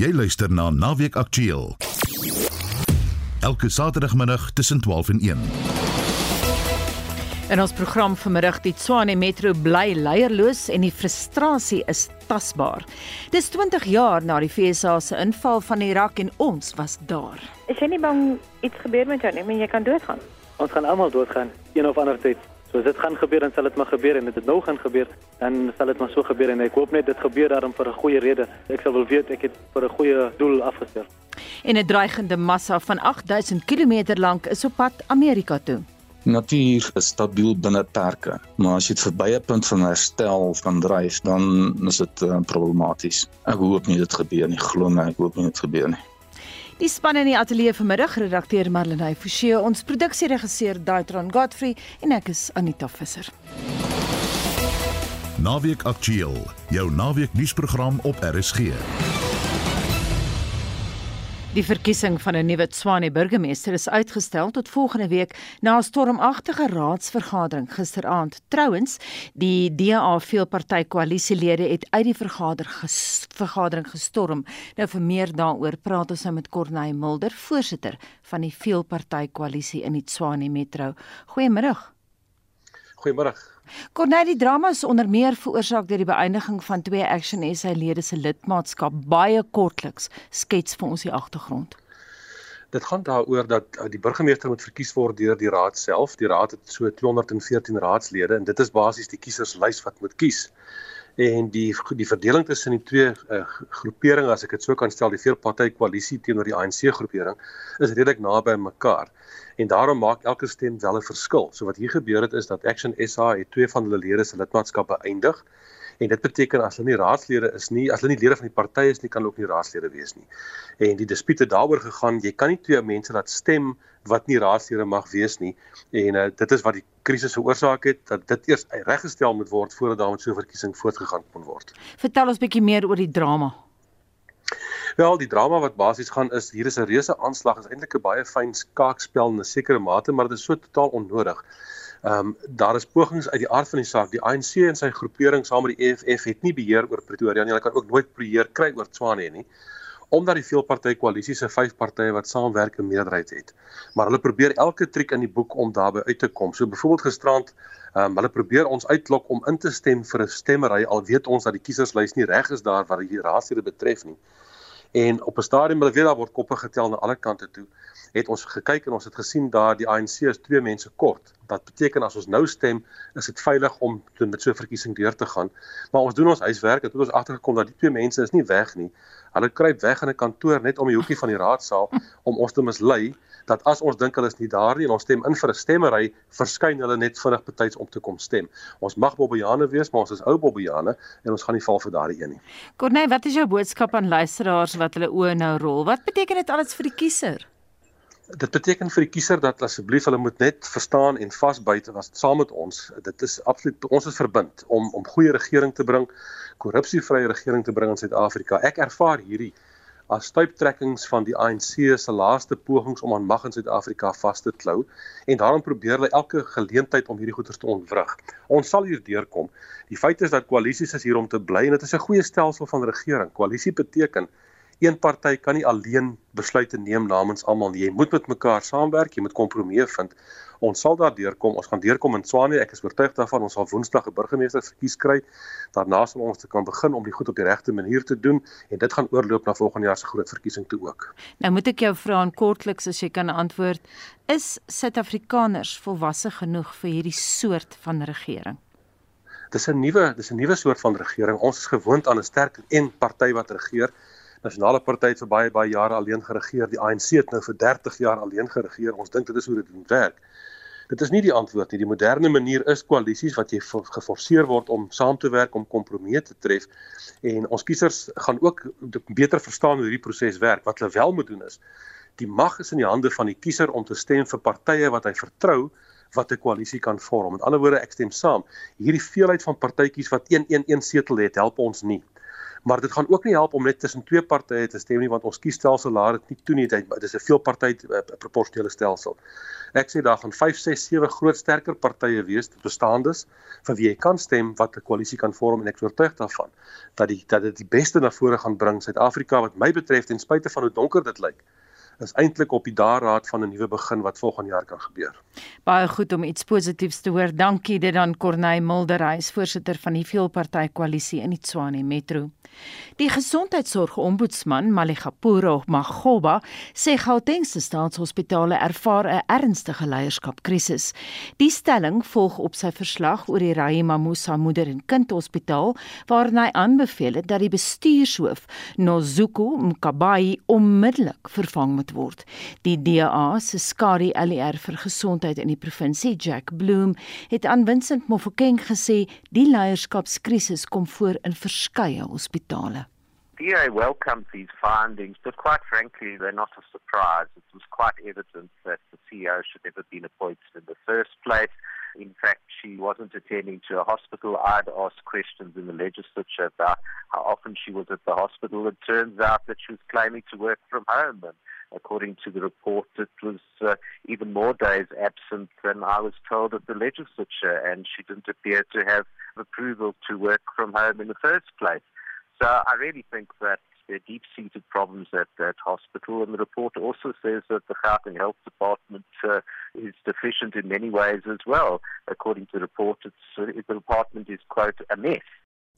Jy luister na Naweek Aktueel. Elke Saterdagmiddag tussen 12 en 1. In ons program vanmiddag die Tshwane Metro bly leierloos en die frustrasie is tasbaar. Dis 20 jaar na die FSA se inval van Irak en ons was daar. Is jy nie bang iets gebeur met jou nie? Men jy kan doodgaan. Ons gaan almal doodgaan, een of ander tyd. So as dit gaan gebeur dan sal dit maar gebeur en dit het nou gaan gebeur, dan sal dit maar so gebeur en ek hoop net dit gebeur daarom vir 'n goeie rede. Ek sal wil weet ek het vir 'n goeie doel afgestel. En 'n dreigende massa van 8000 km lank is op pad Amerika toe. Natuur is stabiel binne perke, maar as jy dit verby 'n punt van herstel van dryf, dan is dit uh, problematies. Ek hoop nie dit gebeur nie, glo my, ek hoop nie dit gebeur nie. Die span in die ateljee vanmiddag, redakteur Marlenae Forsie, ons produksieregisseur Daitron Godfrey en ek is Anita Visser. Naweek Aktueel, jou naweek nuusprogram op RSG. Die verkiesing van 'n nuwe Tshwane burgemeester is uitgestel tot volgende week na 'n stormagtige raadsvergadering gisteraand. Trouwens, die DA veelparty koalisielede het uit die vergader ges, vergadering gestorm. Nou vir meer daaroor praat ons nou met Corneille Mulder, voorsitter van die veelparty koalisie in die Tshwane Metro. Goeiemiddag. Goeiemôre. Corneille, die drama is onder meer veroorsaak deur die beëindiging van twee Action SA lede se lidmaatskap. Baie kortliks skets vir ons die agtergrond. Dit gaan daaroor dat uh, die burgemeester moet verkies word deur die raad self. Die raad het so 214 raadslede en dit is basies die kieserslys wat moet kies. En die die verdeling tussen die twee uh, groeperinge as ek dit so kan stel, die veelparty koalisie teenoor die ANC groepering is redelik naby mekaar en daarom maak elke stem wel 'n verskil. So wat hier gebeur het is dat Action SA het twee van hulle lede se lidmaatskap beëindig en dit beteken as hulle nie raadslede is nie, as hulle nie lede van die party is nie, kan hulle ook nie raadslede wees nie. En die dispute daaroor gegaan, jy kan nie twee mense laat stem wat nie raadslede mag wees nie en uh, dit is wat die krisis veroorsaak het dat dit eers reggestel moet word voordat daar met so 'n verkiesing voortgegaan kon word. Vertel ons bietjie meer oor die drama. Wel, die drama wat basies gaan is hier is 'n reuse aanslag, is eintlik 'n baie fyn skaakspel in 'n sekere mate, maar dit is so totaal onnodig. Ehm um, daar is pogings uit die aard van die saak. Die ANC en sy groepering saam met die EFF het nie beheer oor Pretoria nie. Hulle kan ook nooit beheer kry oor Tshwane nie. Omdat die veelparty koalisie se vyf partye wat saamwerk 'n meerderheid het. Maar hulle probeer elke triek in die boek om daarby uit te kom. So byvoorbeeld gisterand um, hulle probeer ons uitlok om in te stem vir 'n stemmery al weet ons dat die kieserslys nie reg is daar wat die raadslede betref nie. En op 'n stadium hulle weet daar word koppe getel na alle kante toe. Het ons gekyk en ons het gesien daar die ANC is twee mense kort. Wat beteken as ons nou stem, is dit veilig om met so 'n verkiesing deur te gaan. Maar ons doen ons huiswerk en het ons agtergekom dat die twee mense is nie weg nie. Hulle kruip weg in 'n kantoor net om die hoekie van die raadsaal om ons te mislei dat as ons dink hulle is nie daar nie en ons stem in vir 'n stemmery, verskyn hulle net vinnig betyds om te kom stem. Ons mag Bobbejane wees, maar ons is ou Bobbejane en ons gaan nie val vir daardie een nie. Corneille, wat is jou boodskap aan luisteraars wat hulle oë nou rol? Wat beteken dit alles vir die kiezer? Dit beteken vir die kiezer dat asseblief hulle moet net verstaan en vasbyt was saam met ons. Dit is absoluut ons is verbind om om goeie regering te bring, korrupsievrye regering te bring in Suid-Afrika. Ek ervaar hierdie as stuiptrekkings van die ANC se laaste pogings om aan mag in Suid-Afrika vas te klou en daarom probeer hulle elke geleentheid om hierdie goeters te ontwrig. Ons sal hier deurkom. Die feit is dat koalisies is hier om te bly en dit is 'n goeie stelsel van regering. Koalisie beteken een party kan nie alleen besluite neem namens almal nie. Jy moet met mekaar saamwerk, jy moet kompromieë vind. Ons sal daar deurkom. Ons gaan deurkom in Swane. Ek is oortuig daarvan ons sal Woensdag 'n burgemeester verkies kry. Daarna sal ons te kan begin om die goed op die regte manier te doen en dit gaan oorloop na volgende jaar se groot verkiesing toe ook. Nou moet ek jou vra en kortliks as jy kan antwoord, is Suid-Afrikaners volwasse genoeg vir hierdie soort van regering? Dis 'n nuwe, dis 'n nuwe soort van regering. Ons is gewoond aan 'n sterk een party wat regeer. Nasionale Party het vir baie baie jare alleen geregeer. Die ANC het nou vir 30 jaar alleen geregeer. Ons dink dit is hoe dit moet werk. Dit is nie die antwoord nie. Die moderne manier is koalisies wat jy geforseer word om saam te werk om kompromieë te tref. En ons kiesers gaan ook beter verstaan hoe hierdie proses werk. Wat hulle wel moet doen is die mag is in die hande van die kiezer om te stem vir partye wat hy vertrou wat 'n koalisie kan vorm. Met ander woorde, ek stem saam. Hierdie veelheid van partytjies wat een een een setel het, help ons nie Maar dit gaan ook nie help om net tussen twee partye te stem nie want ons kiesstelsel laat dit nie toe nie. Dit is 'n veelparty uh, proporsionele stelsel. Ek sê daar gaan 5, 6, 7 groot sterker partye wees bestaandes vir wie jy kan stem wat 'n koalisie kan vorm en ek is oortuig daarvan dat die dat dit die beste na vore gaan bring Suid-Afrika wat my betref ten spyte van hoe donker dit lyk is eintlik op die daarraad van 'n nuwe begin wat volgende jaar kan gebeur. Baie goed om iets positiefs te hoor. Dankie dit dan Corneil Mulderhuis, voorsitter van die veelparty koalisie in Tshwane Metro. Die gesondheidsorgombudsman Maligapuro Magoba sê Gauteng se staatshospitale ervaar 'n ernstige leierskapkrisis. Die stelling volg op sy verslag oor die Rahima Musa Moeder en Kind Hospitaal waarin hy aanbeveel het dat die bestuurshoof Nozuko Mkabayi onmiddellik vervang moet word. Die DA se skare LER vir gesondheid in die provinsie Jack Bloom het aan Vincent Mofokeng gesê die leierskapskrisis kom voor in verskeie hospitale. DA welcomes these findings, but quite frankly, they're not a surprise. It was quite evident that the CEO should never have been appointed in the first place. In fact, she wasn't attending to a hospital. I'd asked questions in the legislature about how often she was at the hospital. It turns out that she was claiming to work from home. And according to the report, it was uh, even more days absent than I was told at the legislature, and she didn't appear to have approval to work from home in the first place. So I really think that there are deep-seated problems at that hospital, and the report also says that the Gauteng Health Department uh, is deficient in many ways as well. According to the report, it's, uh, the department is, quote, a mess.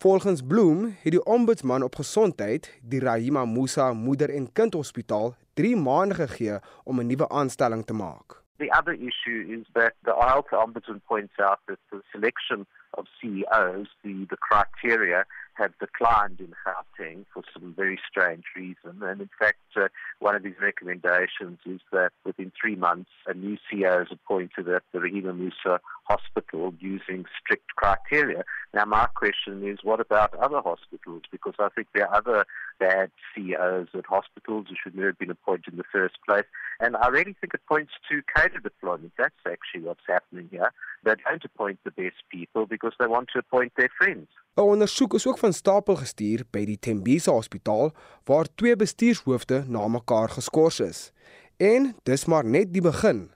Volgens Bloem het die ombudsman op gesondheid die Rahima Musa Moeder en Kind Hospitaal 3 maande gegee om 'n nuwe aanstelling te maak. The other issue is that the health ombudsman points out that the selection of CEOs, the, the criteria, have declined in Gauteng for some very strange reason. And in fact, uh, one of his recommendations is that within three months, a new CEO is appointed at the Rahima Musa Hospital using strict criteria. Now, my question is, what about other hospitals? Because I think there are other bad CEOs at hospitals who should never have been appointed in the first place. And I really think it points to cadre deployment. That's actually what's happening here. They don't appoint the best people because they want to appoint their friends. 'n Ondersoek is ook van stapel gestuur by die Tembisa Hospitaal waar twee bestuurshoofde na mekaar geskort is. En dis maar net die begin.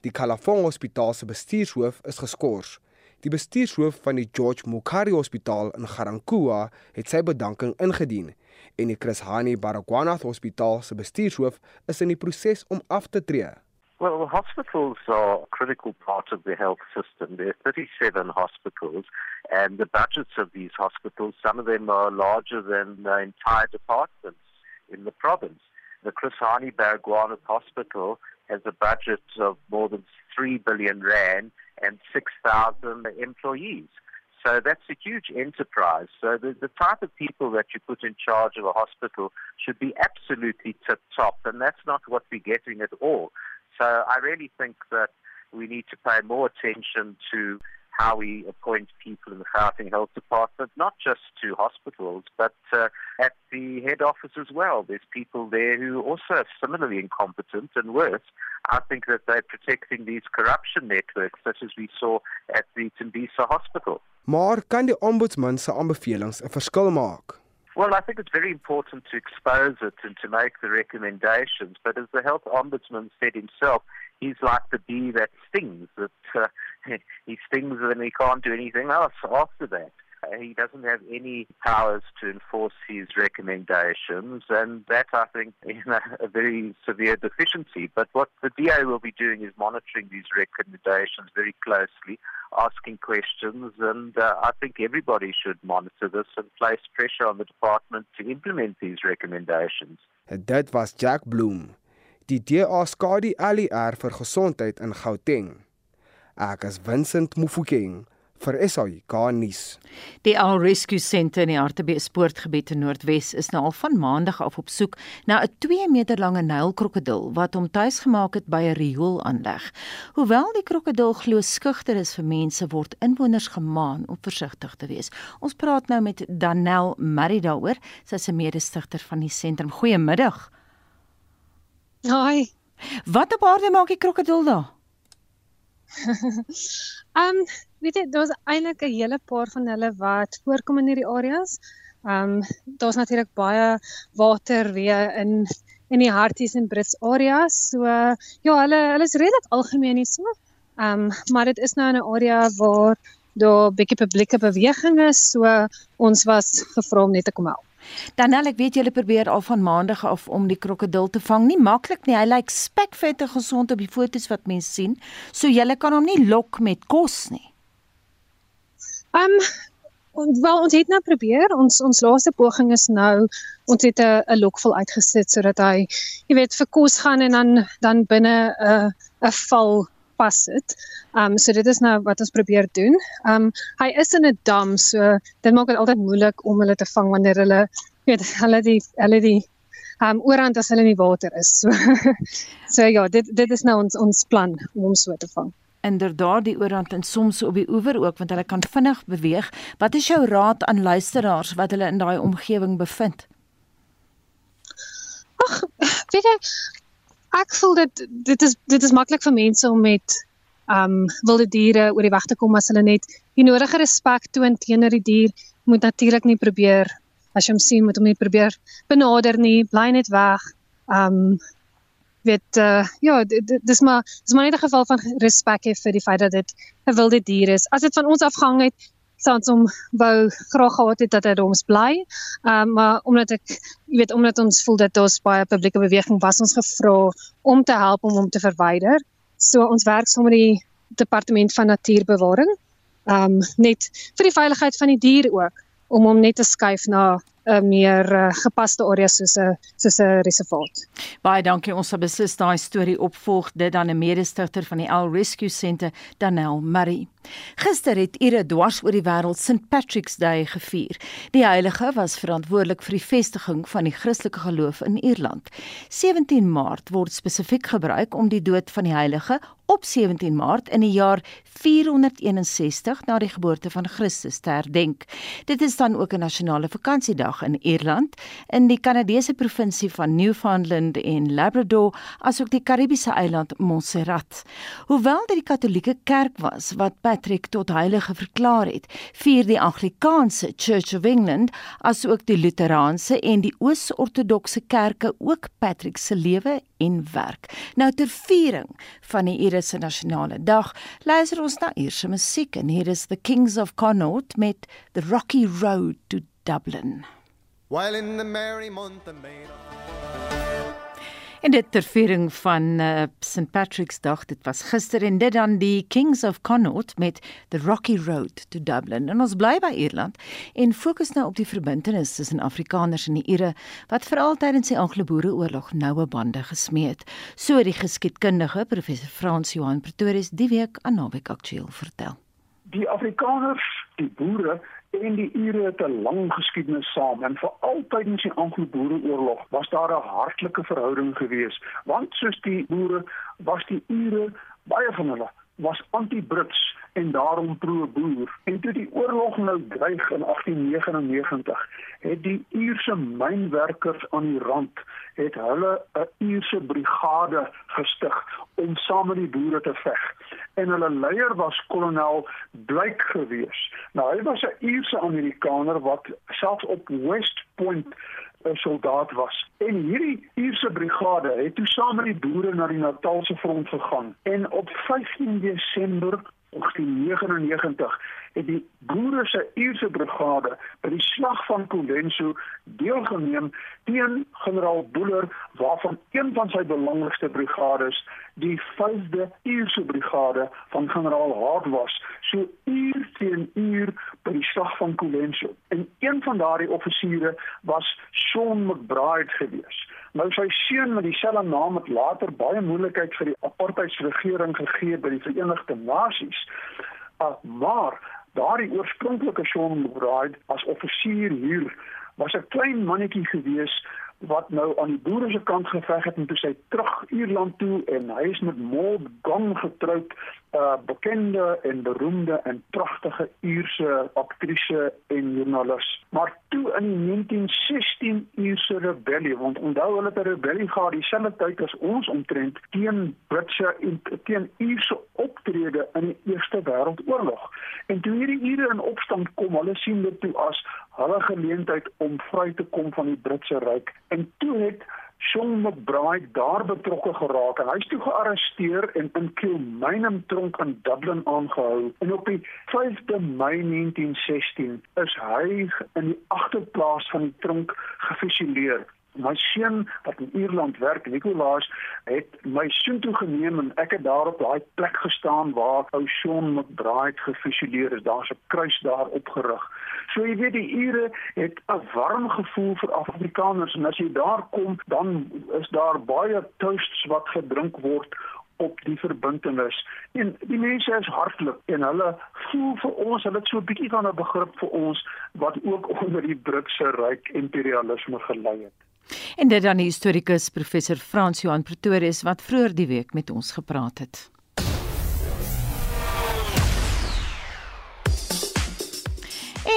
Die Kalafong Hospitaal se bestuurshoof is geskort. Die bestuurshoof van die George Mukari Hospitaal in Garankuwa het sy bedanking ingedien en die Chris Hani Baragwanath Hospitaal se bestuurshoof is in die proses om af te tree. Well, hospitals are a critical part of the health system. There are 37 hospitals, and the budgets of these hospitals, some of them are larger than the entire departments in the province. The Krisani Baragwanath Hospital has a budget of more than 3 billion rand and 6,000 employees. So that's a huge enterprise. So the, the type of people that you put in charge of a hospital should be absolutely tip top, and that's not what we're getting at all. So I really think that we need to pay more attention to how we appoint people in the Gauteng Health Department, not just to hospitals, but uh, at the head office as well. There's people there who also are similarly incompetent and worse. I think that they're protecting these corruption networks, such as we saw at the Tembisa Hospital. Maar kan die ombudsman se aanbevelings 'n verskil maak? Well, I think it's very important to expose it and to make the recommendations. But as the health ombudsman said himself, he's like the bee that stings. That uh, he stings and he can't do anything else after that. He doesn't have any powers to enforce his recommendations, and that I think is a very severe deficiency. But what the DA will be doing is monitoring these recommendations very closely, asking questions, and uh, I think everybody should monitor this and place pressure on the department to implement these recommendations. Dit was Jack Bloom, die DA skadu ALR vir gesondheid in Gauteng. Ek is Vincent Mufokeng vir SAK nuus. Die Al Rescue Centre in die Hartbeespoort Sportgebied in Noordwes is nou al van maandag af op soek na 'n 2 meter lange nylkrokodil wat hom tuis gemaak het by 'n rioolaanleg. Hoewel die krokodil glo skugter is vir mense, word inwoners gemaan om versigtig te wees. Ons praat nou met Danel Murray daaroor, sy is 'n mede-stigter van die sentrum. Goeiemiddag. Haai. Wat op aarde maak die krokodil daar? Ehm um, weet jy daar's eintlik 'n hele paar van hulle wat voorkom in hierdie areas. Ehm um, daar's natuurlik baie water weer in in die Harties en Brits areas. So ja, hulle hulle is redelik algemeen hier so. Ehm um, maar dit is nou 'n area waar daar bietjie publieke beweging is, so ons was gevra om net te kom help. Danel, ek weet julle probeer al van maandag af om die krokodil te vang. Nie maklik nie. Hy lyk spekvette gesond op die foto's wat mense sien. So julle kan hom nie lok met kos nie. Ehm um, wel ons het nou probeer. Ons ons laaste poging is nou ons het 'n 'n lokvol uitgesit sodat hy jy weet vir kos gaan en dan dan binne 'n 'n val pas dit. Ehm um, so dit is nou wat ons probeer doen. Ehm um, hy is in 'n dam so dit maak dit altyd moeilik om hulle te vang wanneer hulle weet hulle die hulle die ehm um, oorhand as hulle in die water is. So so ja, dit dit is nou ons ons plan om hom so te vang inderdaad die oorhand en soms op die oewer ook want hulle kan vinnig beweeg. Wat is jou raad aan luisteraars wat hulle in daai omgewing bevind? Ag, weet jy, ek voel dit dit is dit is maklik vir mense om met um wilde diere oor die weg te kom as hulle net die nodige respek toon teenoor die dier. Moet natuurlik nie probeer as jy hom sien moet hom nie probeer benader nie, bly net weg. Um weet uh, ja dis maar dis maar net 'n geval van respek hê vir die feit dat dit 'n wilde dier is. As dit van ons afhang het sou ons hom wou graag gehad het dat hy ons bly. Ehm um, maar omdat ek jy weet omdat ons voel dat daar baie publieke beweging was ons gevra om te help om hom te verwyder. So ons werk saam met die departement van natuurbewaring. Ehm um, net vir die veiligheid van die dier ook om hom net te skuif na 'n meer uh, gepaste area soos 'n soos 'n reservaat. Baie dankie. Ons sal beslis daai storie opvolg dit dan 'n mede-stigter van die L Rescue Centre, Danel Murray. Gister het Ire dwars oor die wêreld St Patrick's Day gevier. Die heilige was verantwoordelik vir die vestiging van die Christelike geloof in Ierland. 17 Maart word spesifiek gebruik om die dood van die heilige op 17 Maart in die jaar 461 na die geboorte van Christus te herdenk. Dit is dan ook 'n nasionale vakansiedag in Ierland, in die Kanadese provinsie van Newfoundland en Labrador, asook die Karibiese eiland Montserrat. Hoewel dit die Katolieke Kerk was wat Patrick tot heilige verklaar het, vier die Anglikaanse Church of England asook die Luteraanse en die Oos-Ortodokse kerke ook Patrick se lewe en werk. Nou ter viering van die Ierse nasionale dag, luister ons na Ierse musiek en hier is The Kings of Connaught met The Rocky Road to Dublin. While in the merry month of May En dit ter viering van uh, eh, St Patrick's Dag, dit was gister en dit dan die Kings of Connaught met The Rocky Road to Dublin. En ons bly by Ierland en fokus nou op die verbintenis tussen Afrikaners en die Ire wat veral tydens die Anglo-Boereoorlog noue bande gesmee het. So die geskiedkundige professor Frans Johan Pretorius die week aan Naweek Aktueel vertel. Die Afrikaners, die boere en die Ure het 'n lang geskiedenis saam en vir altyd in die Anglo-Boereoorlog was daar 'n hartlike verhouding gewees want soos die boere was die Ure baie van hulle was anti-Brits en daarom pro-boer en toe die oorlog nou dreig in 1899 het die Ierse mynwerkers aan die rand het hulle 'n Ierse brigade gestig om saam met die boere te veg en hulle leier was kolonel Blyk gewees. Nou hy was 'n Ierse Amerikaner wat selfs op West Point 'n soldaat was. En hierdie Ierse brigade het toe saam met die boere na die Natalse front gegaan en op 15 Desember 1899 het die boere se Ierse brigade by die slag van Colenso deelgeneem teen generaal Buller waarvan een van sy belangrikste brigades die 5de Ierse brigade van generaal Hart was so uur teen uur by die slag van Colenso. En een van daardie offisiere was Sean McBride geweest Nou sy seun met dieselfde naam het later baie moeilikheid vir die apartheidsregering gegee by die Verenigde Nasies. Uh, maar daardie oorspronklike Sean McBride as offisier hier was 'n klein mannetjie gewees wat nou aan die boere se kant geveg het en toe sy terug Ierland toe en hy is met Maud Gong getroud, 'n uh, bekende en beroemde en pragtige Ierse aktrise en joernalis. Maar toe in 1916 Ierse rebellie, want onthou hulle het 'n rebellie gehad dieselfde tyd as ons omtrent teen Britse en teen Ierse optrede in die Eerste Wêreldoorlog. En toe hierdie Iere in opstand kom, hulle sien dit toe as hulle geleentheid om vry te kom van die Britse ryk. En toe het Sean McBride daar betrokke geraak en hy's toe gearresteer en in Kilmainham tronk in Dublin aangehou. En op die 5de Mei 1916 is hy in die agterplaas van die tronk gefusilleer my seun wat in Ierland werk, Nicolaas, het my seun toe geneem en ek het daar op daai plek gestaan waar ou Sean McBride gefusilleer is. Daar's 'n kruis daar opgerig. So jy weet die Ire het 'n warm gevoel vir Afrikaners en as jy daar kom, dan is daar baie toasts wat gedrink word op die verbintenis. En die mense is hartlik en hulle voel vir ons, hulle het so 'n bietjie van 'n begrip vir ons wat ook onder die Britse ryk imperialisme gelei het. En dit dan die historikus professor Frans Johan Pretorius wat vroeër die week met ons gepraat het.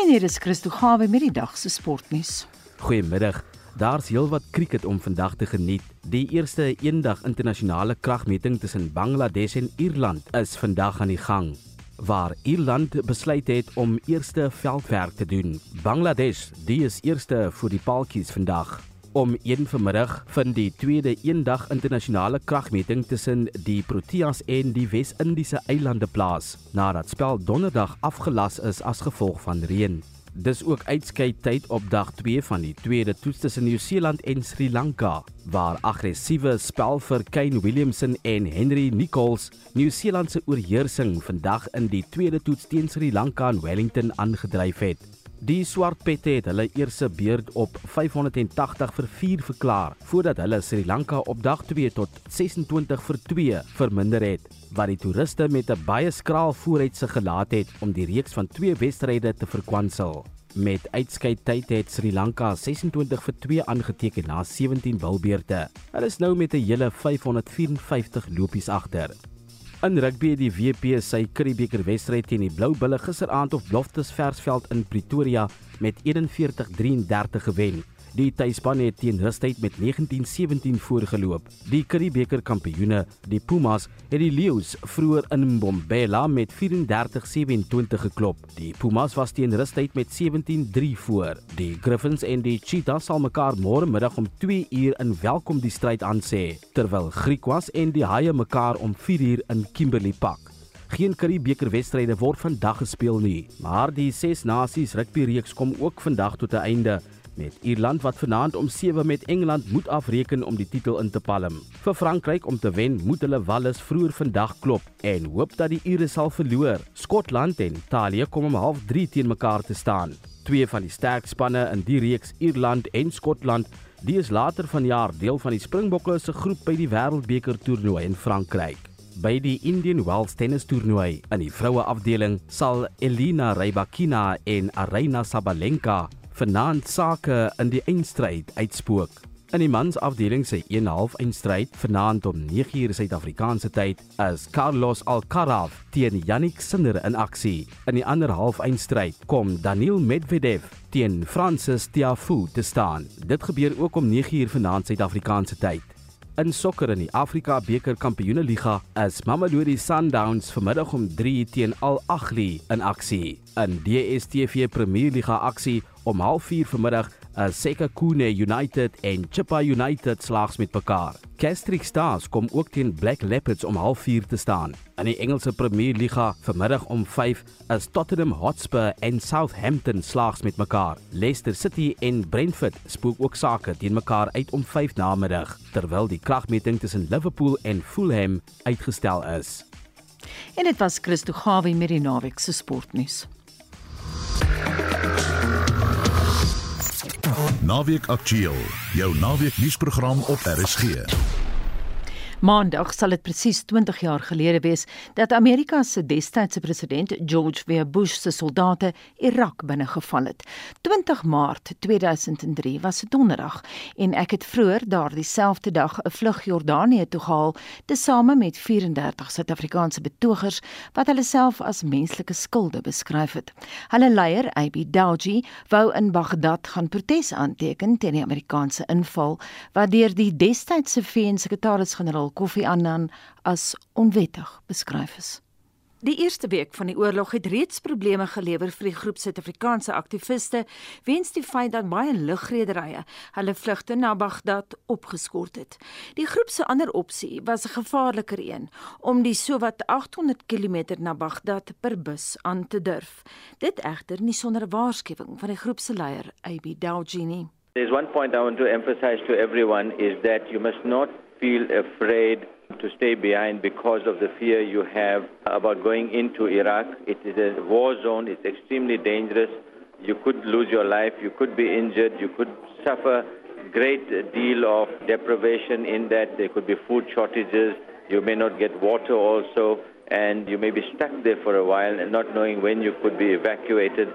En hier is Christo Gawe met die dag se sportnuus. Goeiemiddag. Daar's heelwat krieket om vandag te geniet. Die eerste eendag internasionale kragmeting tussen Bangladesh en Ierland is vandag aan die gang waar Ierland besluit het om eerste veldwerk te doen. Bangladesh, die is eerste vir die paaltjies vandag om 1 vanmiddag vind die tweede eendag internasionale kragmeting tussen die Proteas en die Wes-Indiese eilande plaas nadat spel donderdag afgelas is as gevolg van reën. Dis ook uitskei tyd op dag 2 van die tweede toets tussen Nieu-Seeland en Sri Lanka waar aggressiewe spel vir Kane Williamson en Henry Nicholls Nieu-Seeland se oorheersing vandag in die tweede toets teen Sri Lanka in Wellington aangedryf het. Die swart pette het hulle eerste beurt op 580 vir 4 verklaar voordat hulle Sri Lanka op dag 2 tot 26 vir 2 verminder het wat die toeriste met 'n baie skraal vooruitsig gelaat het om die reeks van twee wedstryde te verkwansel. Met uitskeid tyd het Sri Lanka 26 vir 2 aangeteken na 17 bilbeerte. Hulle is nou met 'n hele 554 lopies agter. In rugby het die WP sy Curriebeeker wedstryd teen die Blou Bulle gisteraand op Loftus Versveld in Pretoria met 41-33 gewen. Die tuisspan het teen rustyd met 19-17 voorgeloop. Die Curriebeeker kampioene, die Pumas, het die Lions vroeër in Mbombela met 34-27 geklop. Die Pumas was teen rustyd met 17-3 voor. Die Griffins en die Cheetahs sal mekaar môre middag om 2 uur in welkom die stryd aansê, terwyl Griquas en die Haie mekaar om 4 uur in Kimberley Park. Geen Curriebeeker wedstryde word vandag gespeel nie, maar die 6 nasies rugby reeks kom ook vandag tot 'n einde met Ierland wat vanaand om 7 met Engeland moet afreken om die titel in te palm. Vir Frankryk om te wen, moet hulle Wallis vroeër vandag klop en hoop dat die Ire sal verloor. Skotland en Italië kom om 0:30 teen mekaar te staan. Twee van die sterk spanne in die reeks, Ierland en Skotland, die is later vanjaar deel van die Springbokke se groep by die Wêreldbeker toernooi in Frankryk. By die Indian Wells tennis toernooi in die vroue afdeling sal Elina Rybakina en Aryna Sabalenka vanaand sake in die eindstryd uitspook. In die mansafdeling se 1/2 eindstryd vanaand om 9:00 Suid-Afrikaanse tyd is Carlos Alcaraz teen Jannik Sinner in aksie. In die ander half eindstryd kom Daniil Medvedev teen Francis Tiafoe te staan. Dit gebeur ook om 9:00 vanaand Suid-Afrikaanse tyd. In sokker in die Afrika beker kampioeneliga is Mamelodi Sundowns vanmiddag om 3 teen Al Ahly in aksie. In DStv Premierliga aksie om 04:30 vanmiddag is Sekhukhune United en Chippa United slaags met mekaar. Castrick Stars kom ook teen Black Leopards om 04:30 te staan. In die Engelse Premier Liga vanmiddag om 5 is Tottenham Hotspur en Southampton slaags met mekaar. Leicester City en Brentford spook ook sake teen mekaar uit om 5 namiddag, terwyl die kragmeting tussen Liverpool en Fulham uitgestel is. En dit was Christo Gawie met die naweek se sportnuus. Naweek Aktueel, jou naweek nuusprogram op RSG. Maandag sal dit presies 20 jaar gelede wees dat Amerika se destydse president George W. Bush se soldate Irak binnegeval het. 20 Maart 2003 was dit donderdag en ek het vroeër daardie selfde dag 'n vlug Jordanië toe gehaal tesame met 34 Suid-Afrikaanse betogers wat hulle self as menslike skulde beskryf het. Hulle leier, AB Dawji, wou in Bagdad gaan protes aanteken teen die Amerikaanse inval wat deur die destydse VN-sekretaris-generaal Kofi Annan as onwettig beskryf is. Die eerste week van die oorlog het reeds probleme gelewer vir die groep Suid-Afrikaanse aktiviste weens die feit dat baie lugrederye hulle vlugte na Bagdad opgeskort het. Die groep se ander opsie was 'n gevaarliker een om die sowat 800 km na Bagdad per bus aan te durf. Dit egter nie sonder 'n waarskuwing van die groep se leier, AB Daljini. There's one point I want to emphasize to everyone is that you must not feel afraid to stay behind because of the fear you have about going into Iraq. It is a war zone, it's extremely dangerous. You could lose your life, you could be injured, you could suffer great deal of deprivation in that there could be food shortages, you may not get water also, and you may be stuck there for a while and not knowing when you could be evacuated.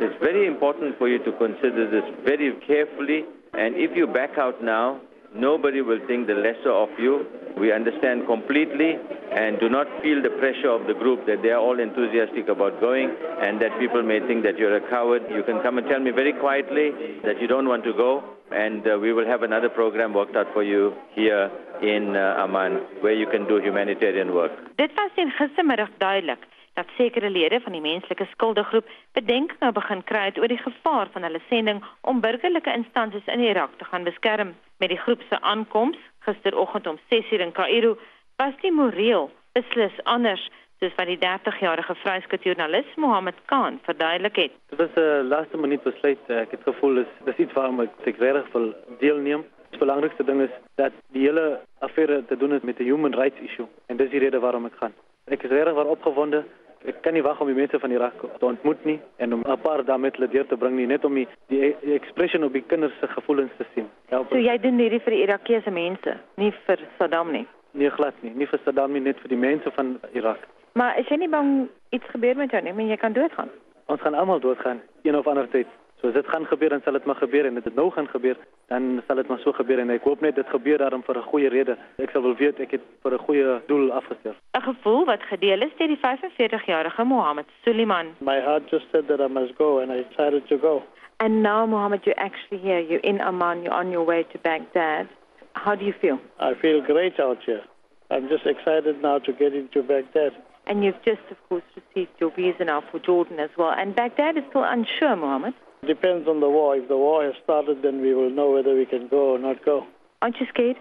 It's very important for you to consider this very carefully, and if you back out now, nobody will think the lesser of you. We understand completely and do not feel the pressure of the group that they are all enthusiastic about going and that people may think that you're a coward. You can come and tell me very quietly that you don't want to go and uh, we will have another program worked out for you here in uh, Amman where you can do humanitarian work. Dit was in gistermiddag duidelik dat sekere lede van die menslike skuldegroep bedenkinge begin kry oor die gevaar van hulle sending om burgerlike instansies in Irak te gaan beskerm met die groep se aankoms gisteroggend om 6:00 in Kaïro was die moreel beslis anders soos wat die 30-jarige vryskut joernalis Mohammed Khan verduidelik het. Dit was 'n uh, laaste minuut besluit. Uh, ek het gevoel is dis iets waarom ek regtig wil deelneem. Die belangrikste ding is dat die hele affære te doen het met 'n human rights issue en dis die rede waarom ek gaan. Ek is regtig waar opgewonde. Ek kan nie wag om die mense van Irak te ontmoet nie en om 'n paar dae met hulle deur te bring nie, net om die, die, die expression op die kinders se gevoelens te sien. Help. So jy doen hierdie vir die Irakiese mense, nie vir Saddam nie. Nee, glad nie. Nie vir Saddam nie, net vir die mense van Irak. Maar is jy nie bang iets gebeur met jou nie? Men jy kan doodgaan. Ons gaan almal doodgaan, een of ander tyd. So as dit gaan gebeur, dan sal dit maar gebeur en dit nou gaan gebeur, dan sal dit maar so gebeur en ek hoop net dit gebeur daarom vir 'n goeie rede. Ek sal wel weet ek het vir 'n goeie doel afgestel. 'n Gevoel wat gedeel is deur die 45-jarige Mohammed Suliman. My heart just said that I must go and I decided to go. And now Mohammed you're actually here. You're in Amman, you're on your way to Baghdad. How do you feel? I feel great out here. I'm just excited now to get into Baghdad. And you've just, of course, received your visa now for Jordan as well. And Baghdad is still unsure, Mohammed. Depends on the war. If the war has started, then we will know whether we can go or not go. Aren't you scared?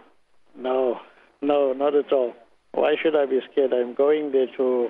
No, no, not at all. Why should I be scared? I'm going there to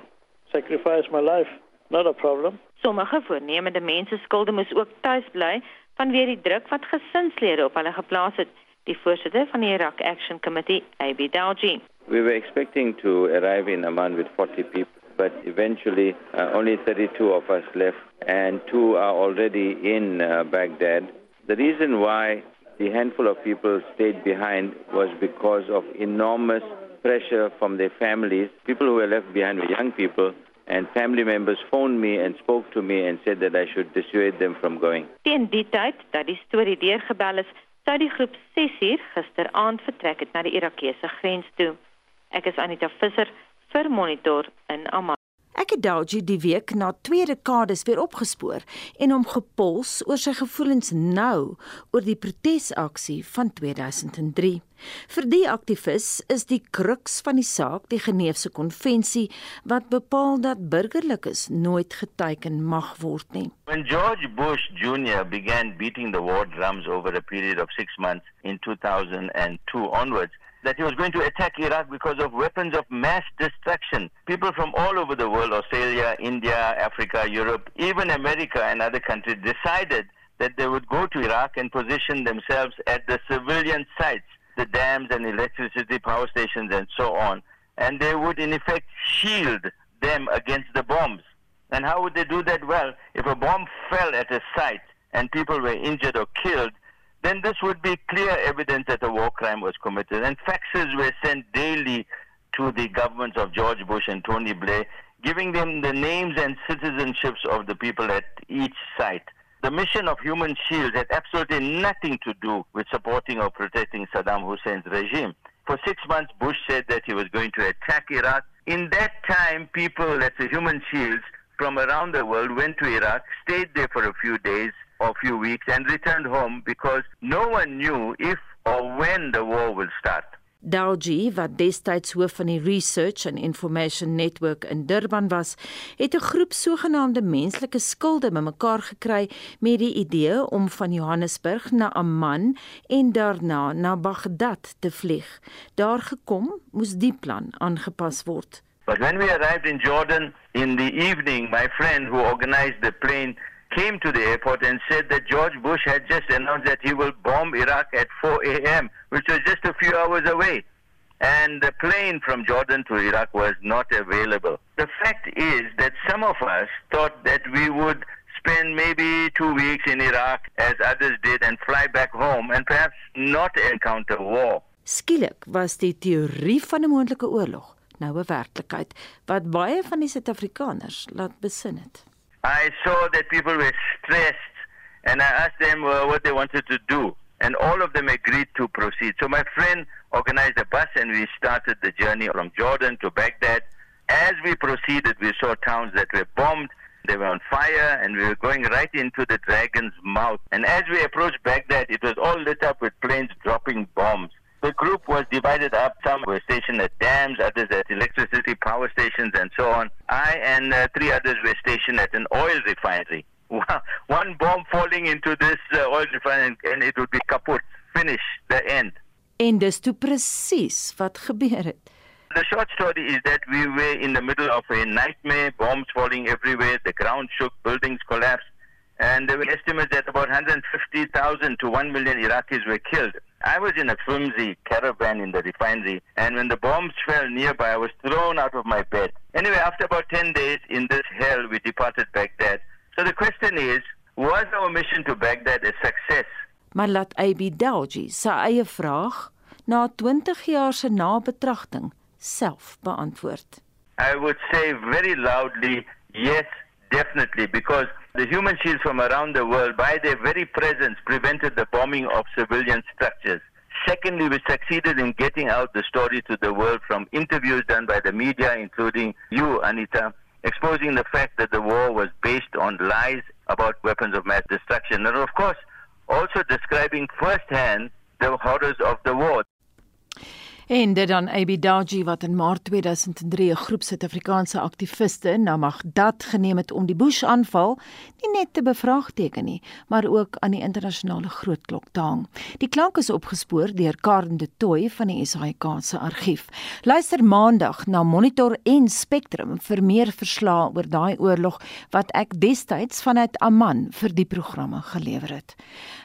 sacrifice my life. Not a problem. Sommige voornemende mense skulde moes ook tuis bly vanweë die druk wat gesinslede op hulle geplaas het. Die voorsitter van die Iraq Action Committee, AB Dalji. We were expecting to arrive in Amman with 40 people, but eventually uh, only 32 of us left, and two are already in uh, Baghdad. The reason why the handful of people stayed behind was because of enormous pressure from their families. People who were left behind were young people, and family members phoned me and spoke to me and said that I should dissuade them from going. Teen die tyd dat die storie deurgebel is, sou die groep 6uur gisteraand vertrek het na die Irakese grens toe. Ek is Anita Visser vir Monitor in Amman. Ek het Dalji die week na twee dekades weer opgespoor en hom gepols oor sy gevoelens nou oor die protesaksie van 2003. Vir die aktivis is die kruks van die saak die Geneefse konvensie wat bepaal dat burgerlikes nooit geteken mag word nie. When George Bush Jr began beating the war drums over a period of 6 months in 2002 onwards that he was going to attack Iraq because of weapons of mass destruction. People from all over the world, Australia, India, Africa, Europe, even America and other countries decided that they would go to Iraq and position themselves at the civilian sites, the dams and electricity power stations and so on. And they would in effect shield them against the bombs. And how would they do that? Well, if a bomb fell at a site and people were injured or killed, then this would be clear evidence that a war crime was committed. And faxes were sent daily to the governments of George Bush and Tony Blair, giving them the names and citizenships of the people at each site. The mission of Human Shield had absolutely nothing to do with supporting or protecting Saddam Hussein's regime. For six months, Bush said that he was going to attack Iraq. In that time, people, let's say Human Shields, from around the world went to Iraq, stayed there for a few days, or a few weeks and returned home because no one knew if or when the war will start. Dalji, wat destyds hoof van die Research and Information Network in Durban was, het 'n groep sogenaamde menslike skulde bymekaar gekry met die idee om van Johannesburg na Amman en daarna na Baghdad te vlieg. Daar gekom moes die plan aangepas word. But when we arrived in Jordan in the evening, my friend who organized the plane came to the airport and said that George Bush had just announced that he will bomb Iraq at 4 a.m., which was just a few hours away. And the plane from Jordan to Iraq was not available. The fact is that some of us thought that we would spend maybe two weeks in Iraq, as others did, and fly back home and perhaps not encounter war. Skielik was die teorie van 'n moontlike oorlog nou 'n werklikheid wat baie van die Suid-Afrikaners laat besin het. I saw that people were stressed and I asked them uh, what they wanted to do and all of them agreed to proceed. So my friend organized a bus and we started the journey from Jordan to Baghdad. As we proceeded, we saw towns that were bombed, they were on fire, and we were going right into the dragon's mouth. And as we approached Baghdad, it was all lit up with planes dropping bombs. The group was divided up. Some were stationed at dams, others at electricity power stations, and so on. I and uh, three others were stationed at an oil refinery. One bomb falling into this uh, oil refinery and it would be kaput, finish, the end. En dis toe presies wat gebeur het. The short story is that we were in the middle of a nightmare, bombs falling everywhere, the ground shook, buildings collapsed, and there were estimates that about 150,000 to 1 million Iraqis were killed. I was in a flimsy caravan in the refinery, and when the bombs fell nearby, I was thrown out of my bed. Anyway, after about 10 days in this hell, we departed Baghdad. So the question is, was our mission to Baghdad a success? Maar laat AB Dalji sy eie vraag na 20 jaar se nabetragting self beantwoord. I would say very loudly, yes, definitely, because the human shields from around the world, by their very presence, prevented the bombing of civilian structures. Secondly, we succeeded in getting out the story to the world from interviews done by the media, including you, Anita, exposing the fact that the war was based on lies about weapons of mass destruction. And of course, also describing firsthand the horrors of the war. En dit dan Abidaji wat in Maart 2003 'n groep Suid-Afrikaanse aktiviste na Magdad geneem het om die Bush-aanval nie net te bevraagteken nie, maar ook aan die internasionale grootklok te hang. Die klank is opgespoor deur Karen de Tooy van die SAIK se argief. Luister maandag na Monitor en Spectrum vir meer verslae oor daai oorlog wat ek destyds vanuit Amman vir die programme gelewer het.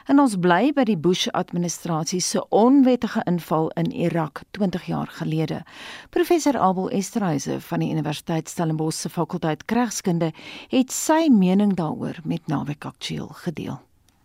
En ons bly by die Bush-administrasie se onwettige inval in Irak 20 jaar gelede. Professor Abel Esterhuise van die Universiteit Stellenbosch se fakulteit Regskunde het sy mening daaroor met Naweek Aktueel gedeel.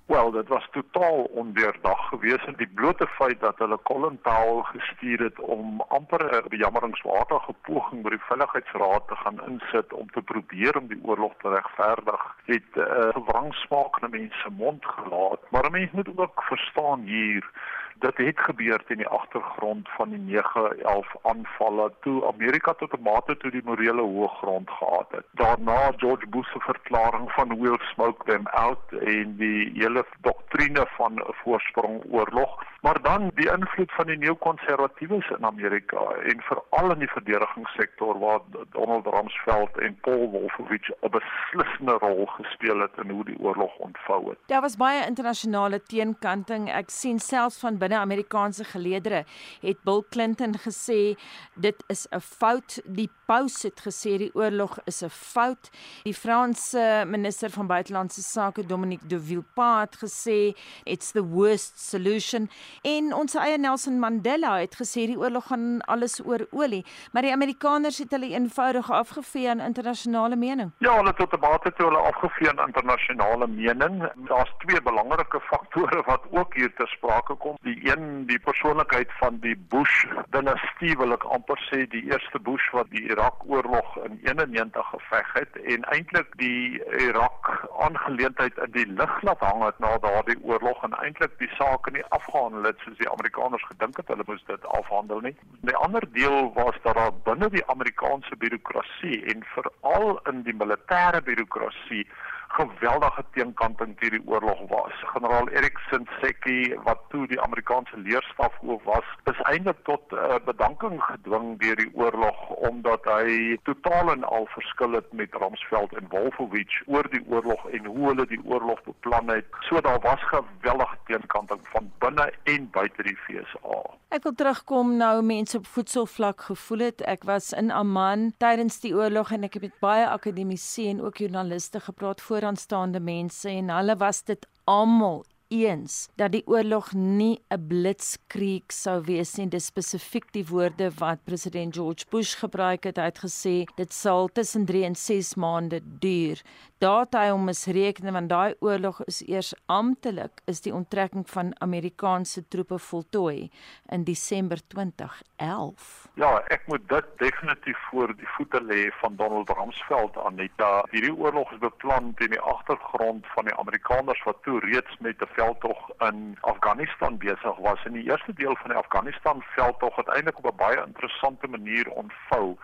Wel, dit was totaal ondeurdag geweest en die blote feit dat hulle Colin Powell gestuur het om amper 'n bejammeringswaardige poging by die Veiligheidsraad te gaan insit om te probeer om die oorlog te regverdig, het 'n uh, verwangsmaak in mense mond gelaat. Maar mense moet ook verstaan hier dit het gebeur in die agtergrond van die 9/11 aanvalle toe Amerika tot 'n mate toe die morele hoëgrond gehad het. Daarna George Bush se verklaring van we'll smoke them out en die hele doktrine van 'n voorsprong oorlog, maar dan die invloed van die neokonservatiewes in Amerika en veral in die verdedigingssektor waar Donald Rumsfeld en Paul Wolfowitz 'n beslissende rol gespeel het in hoe die oorlog ontvou het. Daar was baie internasionale teenkanting. Ek sien selfs van binne Amerikaanse geleedere het Bill Clinton gesê dit is 'n fout. Die paus het gesê die oorlog is 'n fout. Die Franse minister van buitelandse sake Dominique de Villepin het gesê it's the worst solution en ons eie Nelson Mandela het gesê die oorlog gaan alles oor olie, maar die Amerikaners het hulle eenvoudig afgevee aan internasionale mening. Ja, hulle tot 'n mate toe hulle afgevee aan internasionale mening. Daar's twee belangrike faktore wat ook hier ter sprake kom. Die een die persoonlikheid van die Bush dinastie wil ek amper sê die eerste Bush wat die Irak oorlog in 91 geveg het en eintlik die Irak aangeleentheid in die lig laat hang het na daardie oorlog en eintlik die saak nie afgehandel het soos die Amerikaners gedink het hulle moes dit afhandel nie. Die ander deel was dat daar binne die Amerikaanse birokrasie en veral in die militêre birokrasie geweldige teenkanting teen die oorlog was. Generaal Erickson Secchi wat toe die Amerikaanse leerstaf hoof was, is eintlik tot uh, bedanking gedwing deur die oorlog omdat hy totaal en al verskil het met Ramsveld en Wolfowitz oor die oorlog en hoe hulle die oorlog beplan het. So daar was geweldig teenkanting van binne en buite die FSA. Ek wil terugkom nou mense op voedselvlak gevoel het. Ek was in Amman tydens die oorlog en ek het baie akademici en ook joernaliste gepraat, vooraanstaande mense en hulle was dit almal eens dat die oorlog nie 'n blitzkrieg sou wees nie. Dis spesifiek die woorde wat president George Bush gebruik het. Hy het gesê dit sal tussen 3 en 6 maande duur. Daar het hy hom misreken want daai oorlog is eers amptelik is die onttrekking van Amerikaanse troepe voltooi in Desember 2011. Ja, ek moet dit definitief voor die voete lê van Donald Rumsfeld Anita. Hierdie oorlog is beplan teen die agtergrond van die Amerikaners wat toe reeds met 'n veldtog in Afghanistan besig was. In die eerste deel van die Afghanistan veldtog het eintlik op 'n baie interessante manier ontvou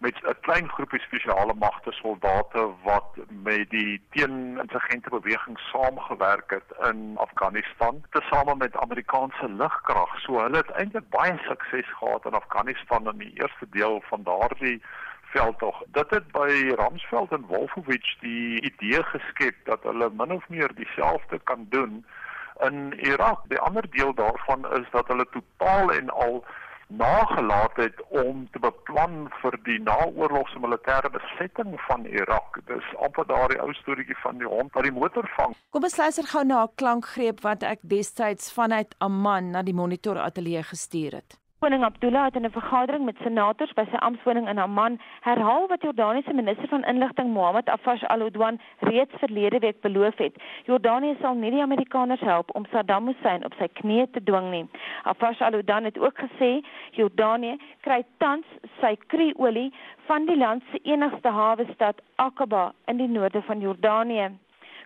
met 'n klein groepie spesiale magte soldate wat met die teeninsurgente beweging saamgewerk het in Afghanistan tesame met Amerikaanse lugkrag. So hulle het eintlik baie sukses gehad in Afghanistan in die eerste deel van daardie veldtog. Dit het by Ramsveld en Wolfowitz die idee geskep dat hulle min of meer dieselfde kan doen in Irak. Die ander deel daarvan is dat hulle totaal en al nagelaat het om te beplan vir die naoorlogse militêre besetting van Irak. Dis amper daardie ou storieetjie van die hond wat die motor vang. Kom ons luister gou na 'n klankgreep wat ek destyds vanuit Amman na die monitor ateljee gestuur het. Koning Abdullah het in 'n vergadering met senators by sy amptwoning in Amman herhaal wat Jordaniese minister van inligting Mohammed Afash Al-Udwan reeds verlede week beloof het. Jordanië sal nie die Amerikaners help om Saddam Hussein op sy knieë te dwing nie. Afash Al-Udwan het ook gesê Jordanië kry tans sy kruolie van die land se enigste hawe stad Aqaba in die noorde van Jordanië.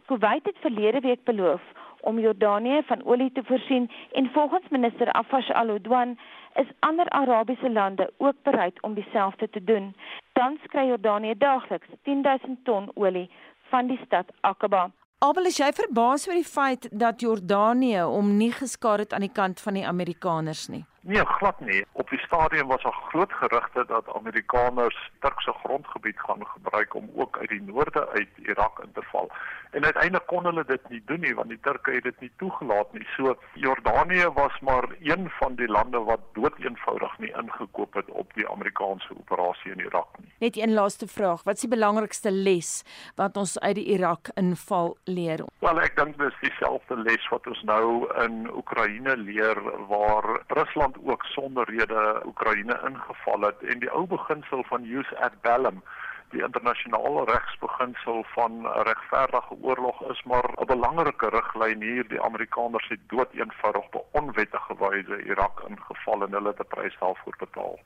Kuwait het verlede week beloof om Jordanië van olie te voorsien en volgens minister Afash Al-Udwan is ander Arabiese lande ook bereid om dieselfde te doen. Tans kry Jordanië daagliks 10000 ton olie van die stad Aqaba. Abel, is jy verbaas oor die feit dat Jordanië om nie geskaar het aan die kant van die Amerikaners nie? Nee, glad nie. Op die stadium was daar groot gerugte dat Amerikaners Turkse grondgebied gaan gebruik om ook uit die noorde uit Irak in te val. En uiteindelik kon hulle dit nie doen nie want die Turke het dit nie toegelaat nie. So Jordanië was maar een van die lande wat doeteenvoudig nie ingekoop het op die Amerikaanse operasie in Irak nie. Net een laaste vraag. Wat is die belangrikste les wat ons uit die Irak inval leer? Wel, ek dink dis dieselfde les wat ons nou in Oekraïne leer waar Rusland Rusland ook sonder rede Oekraïne ingeval het en die ou beginsel van jus ad bellum die internasionale regsbeginsel van regverdige oorlog is maar 'n belangrike riglyn hier die Amerikaners het dood eenvoudig op onwettige wyse Irak ingeval en hulle het 'n prys daarvoor betaal.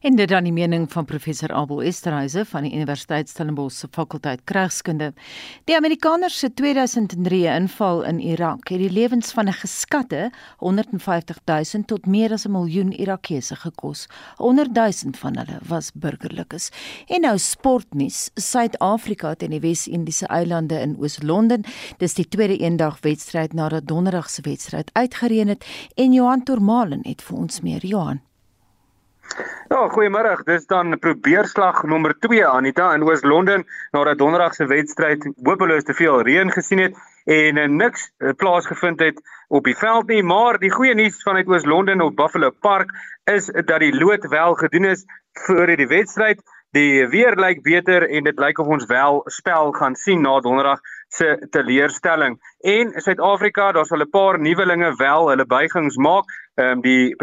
En dit dan die mening van professor Abel Esterhuise van die Universiteit Stellenbosch se fakulteit Kragskunde. Die Amerikaners se 2003 inval in Irak het die lewens van 'n geskatte 150 000 tot meer as 'n miljoen Irakese gekos. 100 000 van hulle was burgerlikes. En nou sportnuus, Suid-Afrika teen die Wes-Indiese eilande in Oos-London. Dis die tweede eendag wedstryd nadat Donderdag se wedstryd uitgereën het en Johan Tormalen het vir ons meer Johan. Ja, goeiemôre. Dis dan probeerslag nommer 2 Anita in Oos-London nadat Donderdag se wedstryd hopeloos te veel reën gesien het en uh, niks uh, plaasgevind het op die veld nie, maar die goeie nuus vanuit Oos-London op Buffalo Park is dat die lood wel gedoen is vir die wedstryd. Die weer lyk beter en dit lyk of ons wel spel gaan sien na Donderdag se teleurstelling. En Suid-Afrika, daar sal 'n paar nuwelinge wel hulle buigings maak. Ehm um, die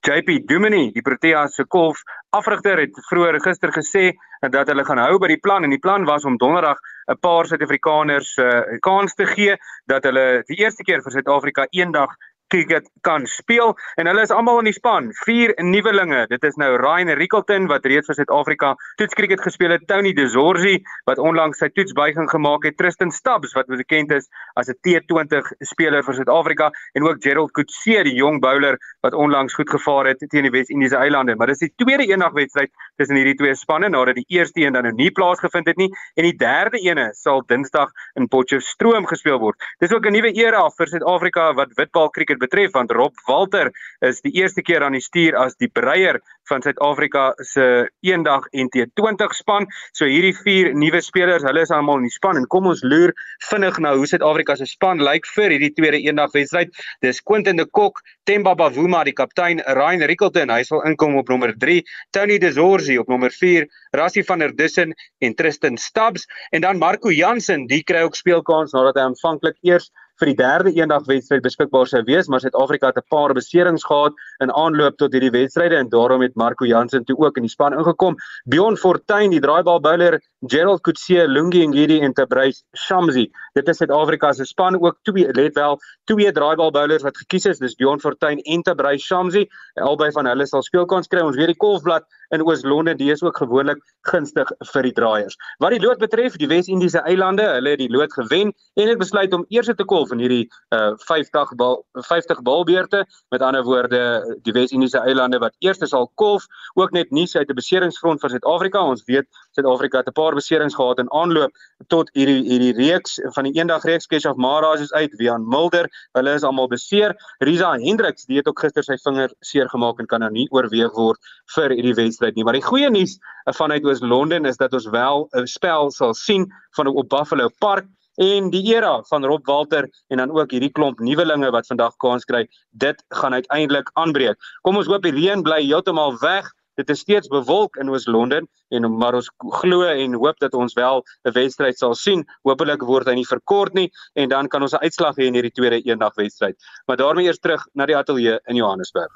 JP Dumini, die Protea se kolf afrigter het vroeër gister gesê dat hulle gaan hou by die plan en die plan was om donderdag 'n paar Suid-Afrikaners 'n uh, kans te gee dat hulle die eerste keer vir Suid-Afrika eendag cricket kan speel en hulle is almal in die span, vier nuwelinge. Dit is nou Ryan Rickelton wat reeds vir Suid-Afrika toets cricket gespeel het, Tony De Zorzi wat onlangs sy toetsbuiging gemaak het, Tristan Stubbs wat bekend is as 'n T20 speler vir Suid-Afrika en ook Gerald Coetzee, die jong bowler wat onlangs goed gevaar het teen die Wes-Indiese eilande. Maar dis die tweede eendagwedstryd tussen hierdie twee spanne nadat die eerste een dan nou nie plaasgevind het nie en die derde ene sal Dinsdag in Potchefstroom gespeel word. Dis ook 'n nuwe era vir Suid-Afrika wat witbal cricket betref want Rob Walter is die eerste keer aan die stuur as die breier van Suid-Afrika se eendag NT20 span. So hierdie vier nuwe spelers, hulle is almal in die span en kom ons loer vinnig nou hoe Suid-Afrika se span lyk vir hierdie tweede eendag wedstryd. Dis Quentin de Kok, Themba Bavuma die kaptein, Ryan Rickelton, hy sal inkom op nommer 3, Tony De Zorzi op nommer 4, Rassie van der Dussen en Tristan Stubbs en dan Marco Jansen, die kry ook speelkans nadat hy aanvanklik eers vir die derde eendagwedstryd beskikbaar sou wees, maar Suid-Afrika het 'n paar beserings gehad in aanloop tot hierdie wedstryde en daarom het Marco Jansen toe ook in die span ingekom. Bjorn Fortuin, die draaibal bowler, Gerald Kutse, Lungi Ngidi en Tabrys Shamsi. Dit is Suid-Afrika se span ook twee let wel twee draaibal bowlers wat gekies is, dis Bjorn Fortuin en Tabrys Shamsi. Albei van hulle sal speelkans kry. Ons weet die Golfblad in Oos-London, die is ook gewoonlik gunstig vir die draaiers. Wat die lood betref, die Wes-Indiese eilande, hulle het die lood gewen en het besluit om eers te kolf in hierdie uh 50 bal 50 balbeurte. Met ander woorde, die Wes-Indiese eilande wat eers sal kolf, ook net nuus uit 'n beseringsfront vir Suid-Afrika. Ons weet Suid-Afrika het 'n paar beserings gehad in aanloop tot hierdie hierdie reeks van die eendag reeks Keshav Maharaj is uit, Wian Mulder, hulle is almal beseer. Riza Hendriks, die het ook gister sy vinger seer gemaak en kan nou nie oorweeg word vir hierdie wedstryd nie. Maar die goeie nuus vanuit Oos-London is dat ons wel 'n spel sal sien van op Buffalo Park en die era van Rob Walter en dan ook hierdie klomp nuwelinge wat vandag kans kry, dit gaan uiteindelik aanbreek. Kom ons hoop die reën bly heeltemal weg. Dit is steeds bewolk in Oos-London en maar ons glo en hoop dat ons wel 'n wedstryd sal sien. Hoopelik word hy nie verkort nie en dan kan ons 'n uitslag hê in hierdie tweede eendagwedstryd. Maar daarmee eers terug na die ateljee in Johannesburg.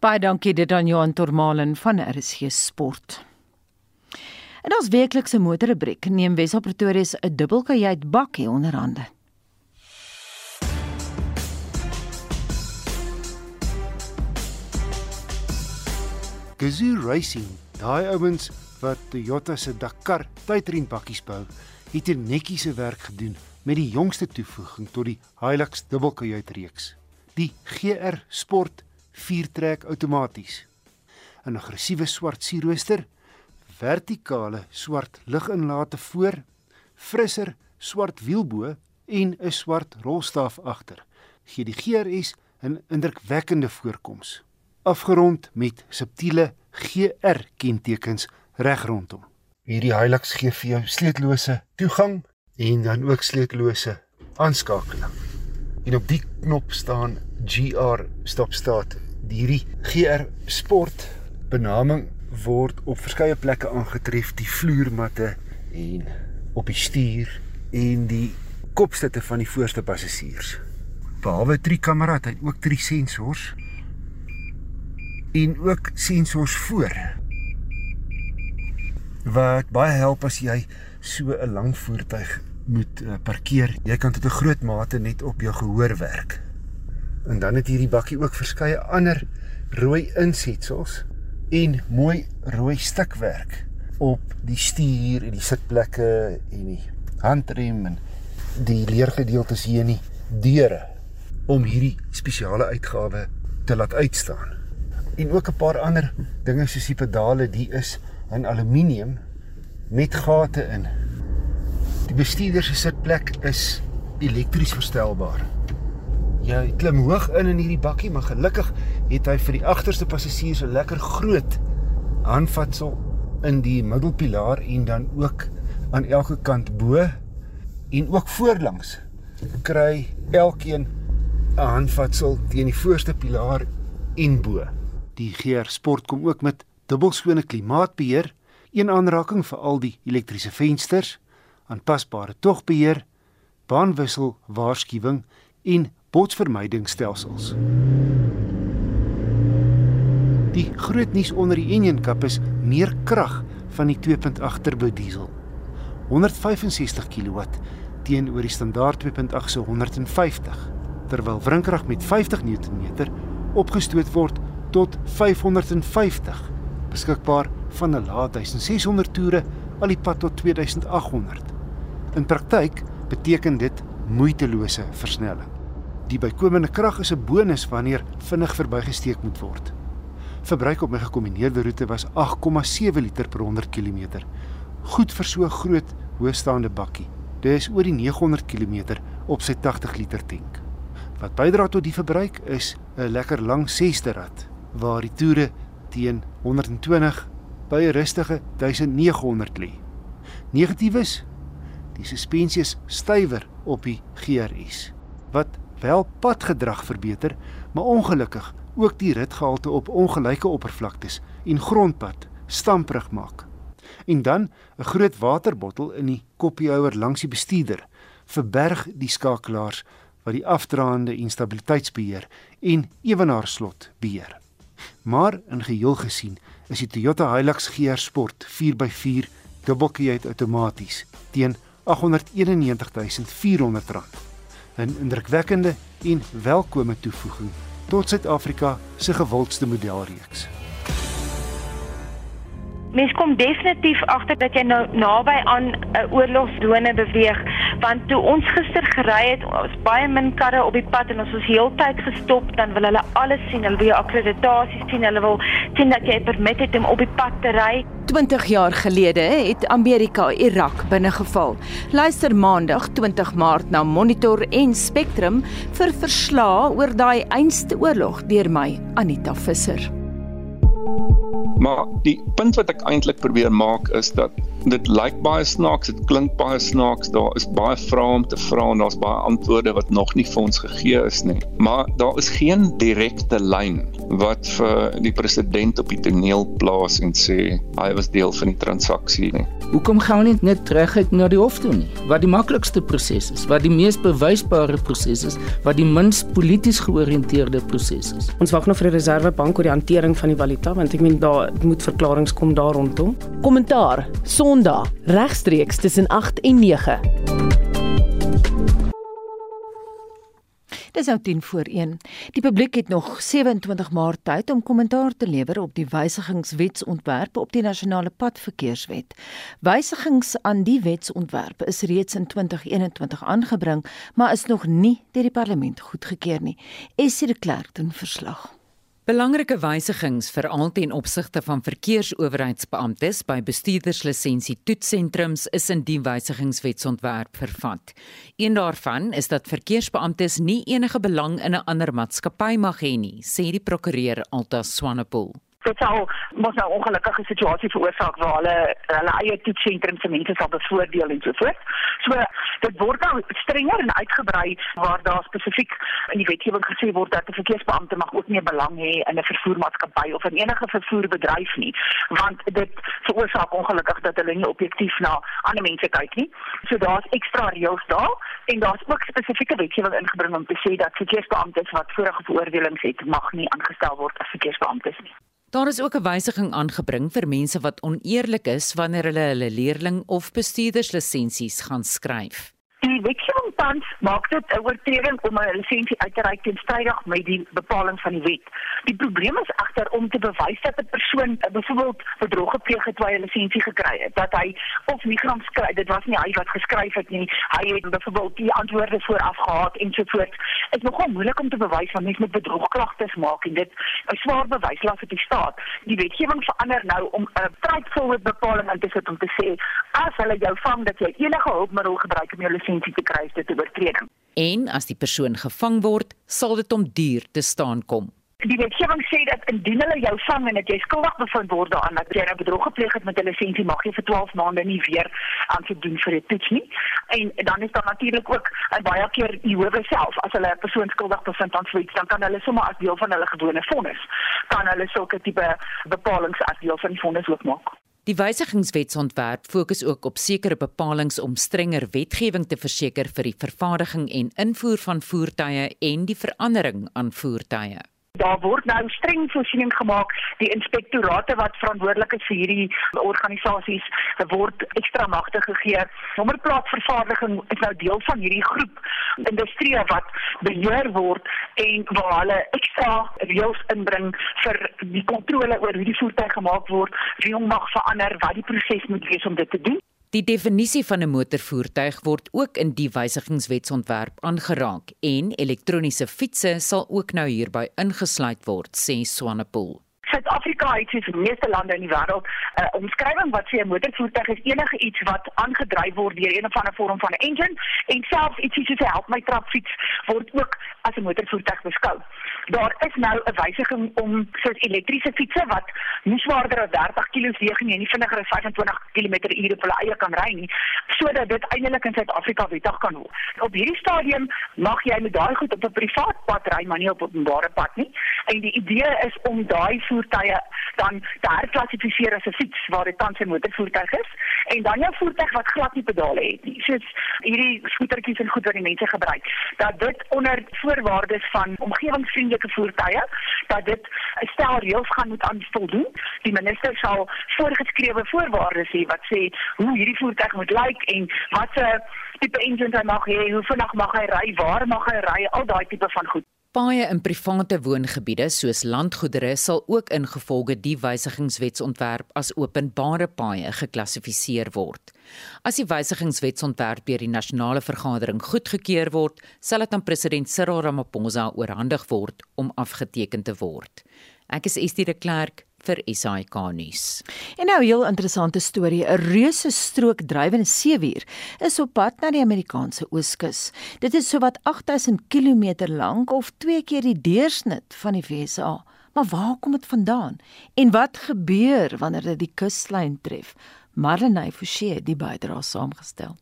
Baie dankie dit aan Johan Tormalen van RSG Sport. En ons weeklikse motorrubriek neem Wesop Pretoria se 'n dubbelkajuit bakkie onderhande. Gazoo Racing, daai ouens wat Toyota se Dakar tydrenpakkies bou, het hier netjies se werk gedoen met die jongste toevoeging tot die Hilux dubbelkajuit reeks, die GR Sport 4-trek outomaties. 'n Aggressiewe swart sierrooster, vertikale swart liginlate voor, frisser swart wielbo en 'n swart rolstaaf agter. Gee die GRS 'n indrukwekkende voorkoms afgerond met subtiele GR kentekens reg rondom. Hierdie Hilux gee vir jou sleutellose toegang en dan ook sleutellose aanskakeling. En op die knop staan GR stop start. Hierdie GR Sport benaming word op verskeie plekke aangetref, die vloermatte en op die stuur en die kopstutte van die voorste passasiers. Behalwe drie kameras, het hy ook drie sensors en ook sensors voor wat baie help as jy so 'n lang voertuig moet uh, parkeer. Jy kan tot 'n groot mate net op jou gehoor werk. En dan het hierdie bakkie ook verskeie ander rooi insetsels en mooi rooi stukwerk op die stuur en die sitplekke en die handrem en die leergedeeltes hier in die deure om hierdie spesiale uitgawe te laat uitstaan en ook 'n paar ander dinge soos die pedale, die is in aluminium met gate in. Die bestuurder se sitplek is elektries verstelbaar. Jy klim hoog in in hierdie bakkie, maar gelukkig het hy vir die agterste passasiers 'n lekker groot handvatsel in die middelpilaar en dan ook aan elke kant bo en ook voorlangs kry elkeen 'n handvatsel teen die voorste pilaar en bo. Die GR Sport kom ook met dubbelskone klimaatbeheer, een aanraking vir al die elektriese vensters, aanpasbare togbeheer, baanwissel waarskuwing en botsvermydingsstelsels. Die groot nuus onder die engine kap is meer krag van die 2.8 turbo diesel. 165 kW teenoor die standaard 2.8 se 150, terwyl wrinkrag met 50 Nm opgestoot word tot 550 beskikbaar van 'n laat 1600 toere al die pad tot 2800. In praktyk beteken dit moeitelose versnelling. Die bykomende krag is 'n bonus wanneer vinnig verbygesteek moet word. Verbruik op my gekombineerde roete was 8,7 liter per 100 km. Goed vir so 'n groot hoëstaande bakkie. Dit is oor die 900 km op sy 80 liter tank. Wat bydra tot die verbruik is 'n lekker lang 6de rad waar die toere teen 120 by 'n rustige 1900 lê. Negatief is die suspensie is stywer op die GRS wat wel padgedrag verbeter, maar ongelukkig ook die ritgehalte op ongelyke oppervlaktes en grondpad stamprig maak. En dan 'n groot waterbottel in die koppiehouer langs die bestuurder verberg die skakelaars wat die afdraande instabiliteitsbeheer en ewenaarslot beheer. Maar in geheel gesien is die Toyota Hilux GR Sport 4x4 dubbelkieuit outomaties teen R891400. 'n indrukwekkende en welkome toevoeging tot Suid-Afrika se gewildste modelreeks. Mens kom definitief agter dat jy nou naby aan 'n uh, oorlogsdrone beweeg want toe ons gister gery het, was baie min karre op die pad en ons was heeltyd gestop, dan wil hulle alles sien, hulle wil jou akkreditasie sien, hulle wil sien dat jy permit het om op die pad te ry. 20 jaar gelede het Amerika Irak binnegeval. Luister Maandag 20 Maart na Monitor en Spectrum vir verslae oor daai einste oorlog deur my Anita Visser. Maar die punt wat ek eintlik probeer maak is dat dit lyk baie snaaks, dit klink baie snaaks, daar is baie vrae om te vra en daar's baie antwoorde wat nog nie vir ons gegee is nie. Maar daar is geen direkte lyn wat vir die president op die toneel plaas en sê hy was deel van die transaksie nie. Hoekom gaan nie net terug uit na die hof toe nie? Wat die maklikste proses is, wat die mees bewysbare proses is, wat die minst polities georiënteerde proses is. Ons wag nog vir die Reserwebank oor die hantering van die valuta want ek meen daar moet verklaringe kom daar rondom. Kommentaar Sondag regstreeks tussen 8 en 9. Dis nou 10 voor 1. Die publiek het nog 27 Maart tyd om kommentaar te lewer op die wysigingswetsontwerpe op die nasionale padverkeerswet. Wysigings aan die wetsontwerpe is reeds in 2021 aangebring, maar is nog nie deur die parlement goedgekeur nie. Essie de Klerk doen verslag. Belangrike wysigings veral ten opsigte van verkeersowerheidsbeamptes by bestuurderslisensie toetsentrums is in die wysigingswetsontwerp vervat. Een daarvan is dat verkeersbeamptes nie enige belang in 'n ander maatskappy mag hê nie, sê die prokureur Alta Swanepoel dit sou mos nou ongelukkige situasie veroorsaak waar hulle hulle eie toetsentrum se mense sal bevoordeel en so voort. So dit word nou strenger en uitgebrei waar daar spesifiek in die wetgewing gesê word dat 'n verkeersbeampte mag ook nie belang hê in 'n vervoermaatskappy of in enige vervoerbedryf nie, want dit veroorsaak ongelukkig dat hulle nie objektief na ander mense kyk nie. So daar's ekstra reëls daar en daar's ook spesifieke wetgewing ingebring om te sê dat verkeersbeamptes wat vorige veroordelings het, mag nie aangestel word as verkeersbeamptes nie. Daar is ook 'n wysiging aangebring vir mense wat oneerlik is wanneer hulle hulle leerling of bestuurderslisensies gaan skryf. Die wetgewing tans maak dit 'n oortreding om 'n lisensie uit te reik teenstrydig met die bepaling van die wet. Die probleem is egter om te bewys dat 'n persoon uh, byvoorbeeld bedrog gepleeg het terwyl hy 'n lisensie gekry het, dat hy of nie gaan skryf, dit was nie hy wat geskryf het nie. Hy het byvoorbeeld die antwoorde vooraf gehad en so voort. Dit is nogal moeilik om te bewys want mens moet bedrogklagtes maak en dit 'n swaar bewyslas op die staat. Die wetgewing verander nou om 'n strydvolle bepaling in te sit om te sê as hulle jou vang dat jy enige hulpmiddel gebruik om jou lisensie te kry, dit 'n oortreding. En as die persoon gevang word, sal dit om duur te staan kom. Die wetgewing sê dat indien hulle jou vang en dat jy skuldig bevind word daaraan dat jy 'n nou bedrog gepleeg het met 'n lisensie, mag jy vir 12 maande nie weer aan te doen vir 'n toets nie. En dan is daar natuurlik ook en baie keer die howe self as hulle 'n persoon skuldig bevind aan iets, dan kan hulle sommer as deel van hulle gewone vonnis kan hulle sulke tipe bepalinge as deel van die vonnis ook maak. Die wysigingswetsontwerp fokus ook op sekere bepalinge om strenger wetgewing te verseker vir die vervaardiging en invoer van voertuie en die verandering aan voertuie. Daar word nou streng voorsiening gemaak die inspektorate wat verantwoordelik is vir hierdie organisasies word ekstra magte gegee. Nommerplaatvervaardiging is nou deel van hierdie groep industrie wat beheer word en waar hulle ekstra reëls inbring vir die kontrole oor hoe die voertuig gemaak word, wie hom mag verander, wat die proses moet wees om dit te doen. Die definisie van 'n motorvoertuig word ook in die wysigingswetsontwerp aangeraak en elektroniese fietsse sal ook nou hierby ingesluit word, sê Swanepoel. Suid-Afrika het soos die meeste lande in die wêreld 'n uh, omskrywing wat sê 'n motorvoertuig is enige iets wat aangedryf word deur een of ander vorm van 'n engine en selfs ietsie soos 'n help my trapfiets word ook as 'n motorvoertuig beskou. Daar is nou 'n wysiging om soos elektriese fietses wat nie swaarder as 30 kg weeg nie en nie vinniger as 25 km/h op hulle eie kan ry nie, sodat dit eintlik in Suid-Afrika wettig kan word. Op hierdie stadium mag jy met daai goed op 'n privaat pad ry, maar nie op 'n openbare pad nie. En die idee is om daai voertuie dan te herklassifiseer as 'n fiets waar dit tans 'n motorvoertuig is en dan jou voertuig wat glad nie pedale het nie. Soos hierdie skootertjies en goed wat die mense gebruik. Dat dit onder voorwaardes van omgewingsvriendelike voertuie dat dit 'n stel reëls gaan moet aanvoldoen. Die minister sal voorgeskrewe voorwaardes hê wat sê hoe hierdie voertuig moet lyk en wat 'n tipe engine hy mag hê, hoe vinnig mag hy ry, waar mag hy ry, al daai tipe van goed. Paaie in private woongebiede soos landgoedere sal ook ingevolge die wysigingswetsontwerp as openbare paaie geklassifiseer word. As die wysigingswetsontwerp deur die nasionale vergadering goedgekeur word, sal dit aan president Cyril Ramaphosa oorhandig word om afgeteken te word. Ek is Estie de Klerk vir SAK nuus. En nou 'n heel interessante storie. 'n Reuse strook drywende seewier is op pad na die Amerikaanse ooskus. Dit is sowat 8000 km lank of twee keer die deursnit van die VSA. Maar waar kom dit vandaan? En wat gebeur wanneer dit die kuslyn tref? Marlenae Forsie die bydra saamgestel.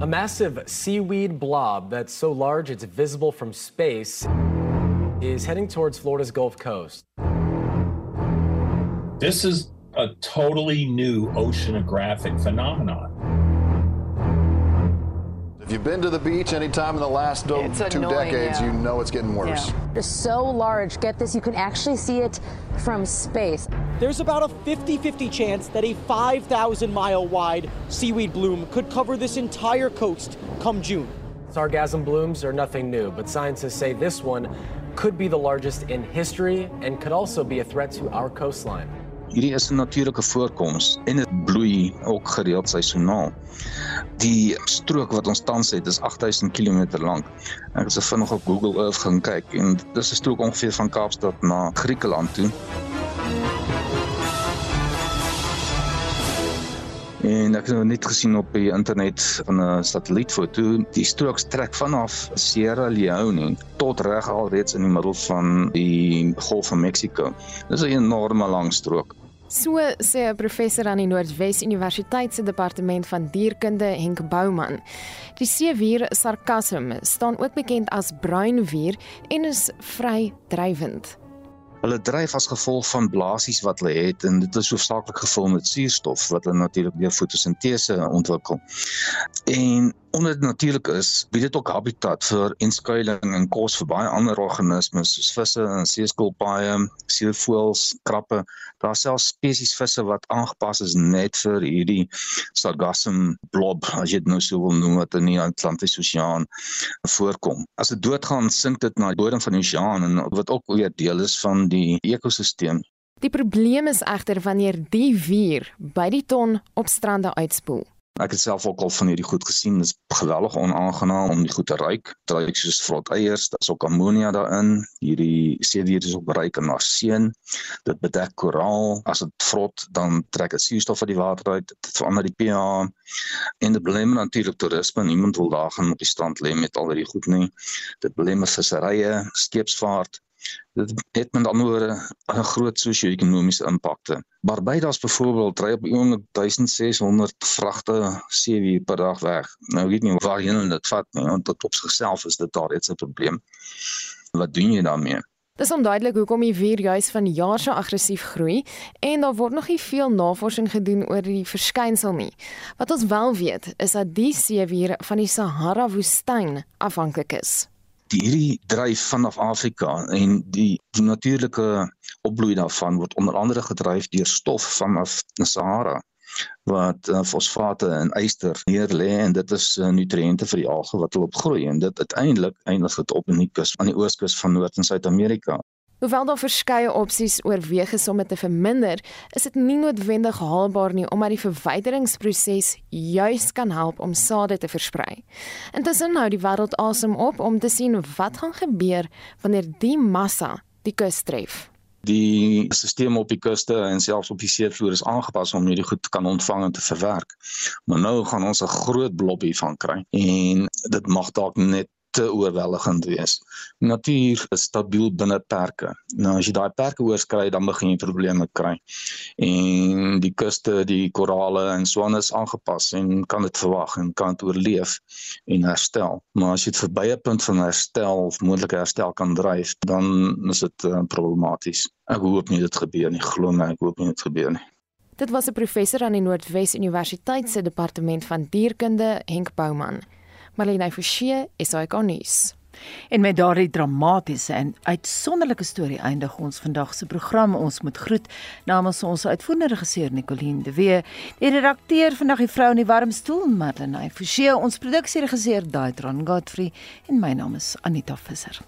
A massive seaweed blob that's so large it's visible from space is heading towards Florida's Gulf Coast. This is a totally new oceanographic phenomenon. If you've been to the beach anytime in the last oh, do- two annoying, decades, yeah. you know it's getting worse. It's so large. Get this, you can actually see it from space. There's about a 50 50 chance that a 5,000 mile wide seaweed bloom could cover this entire coast come June. Sargassum blooms are nothing new, but scientists say this one could be the largest in history and could also be a threat to our coastline. Hierdie is 'n natuurlike voorkoms en dit bloei ook gereeld seisoonaal. Die strook wat ons tans het is 8000 km lank. Ek het se vinnig op Google Earth gaan kyk en dis 'n strook ongeveer van Kaapstad na Griekeland toe. En ek het nou net gesien op die internet van 'n satellietfoto, die strook strek vanaf Sierra Leone tot reg alreeds in die middel van die Golf van Mexico. Dis 'n enorme lang strook. So sê 'n professor aan die Noordwes Universiteit se departement van dierkunde Henk Bouman. Die seewier sarkassum staan ook bekend as bruinwier en is vry drywend. Hulle dryf as gevolg van blaasies wat hulle het en dit is hoofsaaklik gevul met suurstof wat hulle natuurlik deur fotosintese ontwikkel. En omdat dit natuurlik is, bied dit ook habitat vir inskuiling en kos vir baie ander organismes soos visse en seeskilpaaie, seevoëls, krappe. Daar selfs spesies visse wat aangepas is net vir hierdie sargassum blob, as jy dit nou so wil noem wat in die Atlantiese Oseaan voorkom. As dit doodgaan, sink dit na die bodem van die oseaan en wat ook weer deel is van die ekosisteem. Die probleem is egter wanneer die wier by die ton op strande uitspoel. Ek het self ook al van hierdie goed gesien. Dit is geweldig onaangenaam om die goed te ruik. Dit ruik soos vrot eiers, daar's ook ammonia daarin. Hierdie seewier is ook ryk in arseen. Dit bedek koraal. As dit vrot, dan trek dit suurstof uit die water uit. Dit verander die pH. En dit belemmer natuurlik toerisme. Niemand wil daar gaan op die strand lê met al hierdie goed nie. Dit belemmer visserye, skeepsvaart. Dit het met ander woorde 'n groot sosio-ekonomiese impakte. Barbados byvoorbeeld ry op 1600 vragte seewier per dag weg. Nou weet nie waarheen dit vat nie, want dit op sigself is dit daar iets 'n probleem. Wat doen jy daarmee? Dis onduidelik hoekom die wier juis van jaar so aggressief groei en daar word nog nie veel navorsing gedoen oor die verskynsel nie. Wat ons wel weet, is dat die seewier van die Sahara woestyn afhanklik is hierdie dryf vanaf Afrika en die die natuurlike opbloei daarvan word onder andere gedryf deur stof vanaf die Sahara wat uh, fosfate en yster neer lê en dit is uh, nutriënte vir die alge wat hulle opgroei en dit uiteindelik eindig dit op in die kus aan die ooskus van Noord- en Suid-Amerika. Hoewel daar verskeie opsies oorweeg is om dit te verminder, is dit nie noodwendig haalbaar nie omdat die verwyderingsproses juis kan help om sade te versprei. Intussen hou die wêreld asem op om te sien wat gaan gebeur wanneer die massa die kus tref. Die stelsel op die kuste en selfs op die seevloer is aangepas om hierdie goed te kan ontvang en te verwerk. Maar nou gaan ons 'n groot blob hiervan kry en dit mag dalk net te oorweldigend wees. Natuur is stabiel binne perke. Nou as jy daai perke oorskry, dan begin jy probleme kry. En die kuste, die korale en aan is aangepas en kan dit verwag en kan dit oorleef en herstel. Maar as jy dit verby 'n punt van herstel of moontlike herstel kan dryf, dan is dit uh, problematies. Ek hoop nie dit gebeur nie. Glo my, ek hoop nie dit gebeur nie. Dit was 'n professor aan die Noordwes Universiteit se departement van dierkunde, Henk Bouman. Marlene Forsie, SAK nuus. En met daardie dramatiese en uitsonderlike storie eindig ons vandag se program. Ons moet groet namens ons uitvoerende regisseur Nicoline de Wee, die redakteur vandag die vrou in die warm stoel Marlene Forsie, ons produksieregisseur Daitron Godfrey en my naam is Anita Visser.